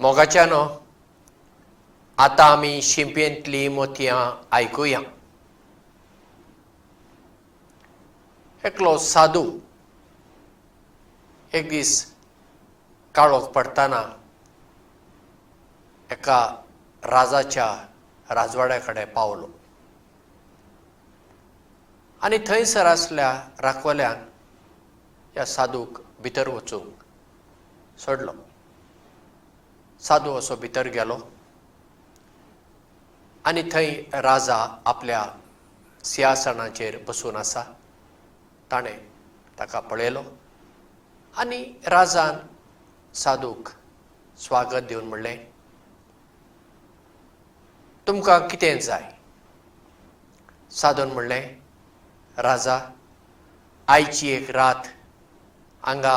मोगाच्यानो आतां आमी शिंपेंतलीं मोतयां आयकुया. एकलो साधू एक दीस काळोख पडटाना एका राजाच्या राजवाड्या कडेन पावलो. आनी थंयसर आसल्या राखवल्यान ह्या साधूक भितर वचूंक सोडलो साधू असो भितर गेलो. आनी थंय राजा आपल्या सिंहासनाचेर बसून आसा. ताणें ताका पळयलो. आनी राजान साधूक स्वागत दिवन म्हणलें तुमकां कितें जाय? साधून म्हणलें राजा आयची एक रात हांगा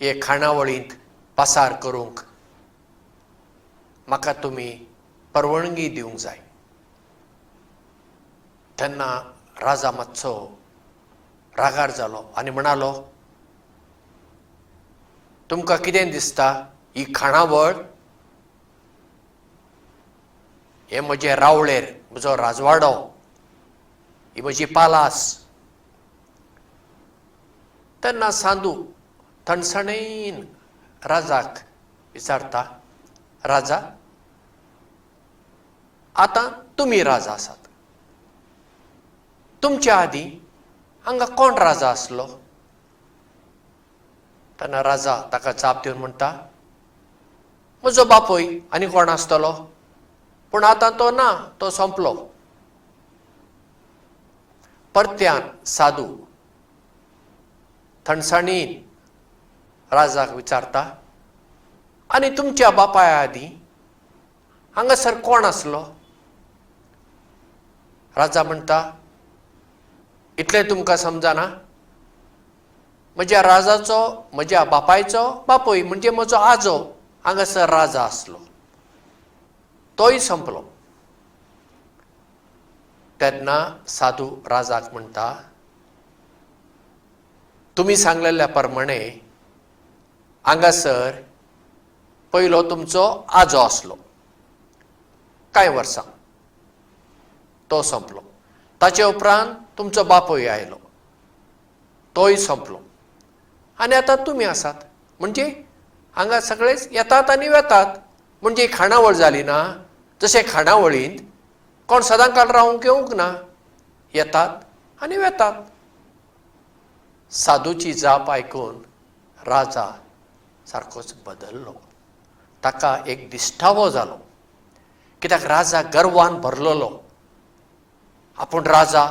हे खाणावळींत पासार करूंक म्हाका तुमी परवणगी दिवंक जाय. तेन्ना राजा मातसो रागार जालो आनी म्हणालो तुमकां कितें दिसता? ही खाणावळ? हे म्हजे रावळेर म्हजो राजवाडो ही म्हजी पालास. तेन्ना सांदू थंडसाणेन राजाक विचारता राजा? आतां तुमी राजा आसात. तुमच्या आदीं हांगा कोण राजा आसलो? तेन्ना राजा ताका जाप दिवन म्हणटा म्हजो बापूय आनी कोण आसतलो? पूण आतां तो ना तो सोंपलो. परत्यान साधू थंडसाणीन राजाक विचारता आनी तुमच्या बापाया आदीं हांगासर कोण आसलो? राजा म्हणटा इतलें तुमकां समजना म्हज्या राजाचो म्हज्या बापायचो बापूय म्हणजे म्हजो आजो हांगासर राजा आसलो. तोय संपलो. तेन्ना साधू राजाक म्हणटा तुमी सांगलेल्या प्रमाणे हांगासर पयलो तुमचो आजो आसलो. कांय वर्सां? तो संपलो. ताचे उपरांत तुमचो बापूय आयलो. तोय संपलो. आनी आतां तुमी आसात. म्हणजे हांगा सगळेच येतात आनी वेतात. म्हणजे खाणावळ जाली ना. जशें खाणावळींत कोण सदां काल रावूंक येवंक ना. येतात आनी वेतात. साधूची जाप आयकून राजा सारकोच बदल्लो ताका एक दिश्टावो जालो. कित्याक राजा गर्वान भरलेलो. आपूण राजा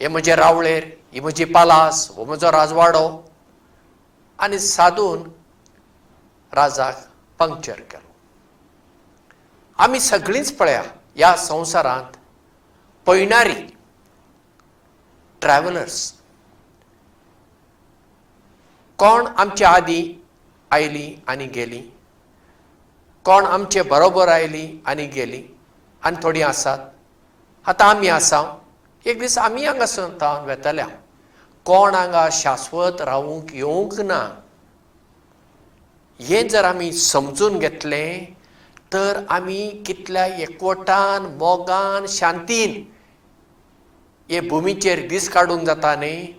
हे म्हजे रावळेर ही म्हजी पालास हो म्हजो राजवाडो आनी सादून राजाक पंक्चर केलो. आमी सगळींच पळया ह्या संवसारांत पळयणारी ट्रॅव्हलर्स कोण आमच्या आदीं आयलीं आनी गेलीं कोण आमचे बरोबर आयलीं आनी गेलीं आनी थोडीं आसात. आतां आमी आसा एक दीस आमी हांगा संतान वेतल्या. कोण हांगा शाश्वत रावूंक येवंक ना हें जर आमी समजून घेतलें तर आमी कितल्या एकवटान मोगान शांतीन हे भुमीचेर दीस काडूंक जाता न्ही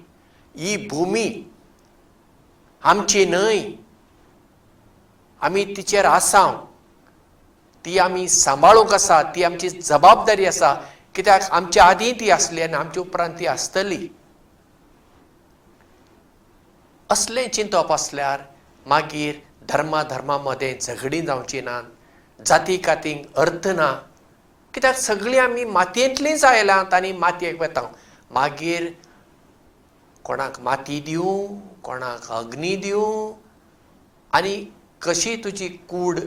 ही भुमी आमची न्हय आमी तिचेर आसाव ती आमी सांबाळूंक आसा ती आमची जबाबदारी आसा. कित्याक? आमच्या आदीं ती आसली आनी आमच्या उपरांत ती आसतली. असलें चिंतप आसल्यार मागीर धर्मा धर्मा मदें झगडीं जावची नात जाती कातींक अर्थ ना. कित्याक? सगळीं आमी मातयेंतलींच आयल्यांत आनी मातयेक वेता मागीर कोणाक माती दिवं कोणाक अग्नी दिवं आनी कशी तुजी कूड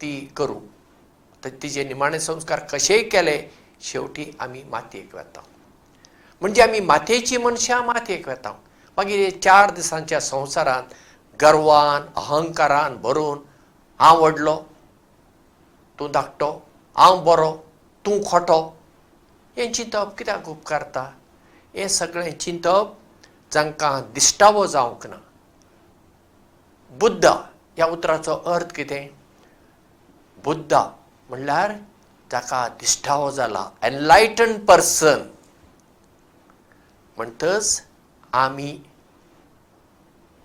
ती करूं. तिचे निमाणे संस्कार कशेय केले शेवटी आमी मातयेक वेता. म्हणजे आमी मातयेची मनशां मातयेक वेता. मागीर चार दिसांच्या संवसारांत गर्वान अहंकारान भरून हांव व्हडलो तूं धाकटो हांव बरो तूं खोटो हें चिंतप कित्याक उपकारता हें सगळें चिंतप जांकां दिश्टावो जावंक ना. बुद्ध ह्या उतराचो अर्थ कितें बुद्धा म्हणल्यार जाका दिश्टावो जाला एनलायटन पर्सन म्हणटच आमी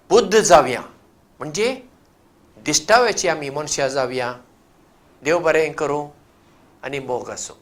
बुद्ध जावया. म्हणजे दिश्टाव्याची आमी मनशां जावया. देव बरें करूं आनी मोग आसूं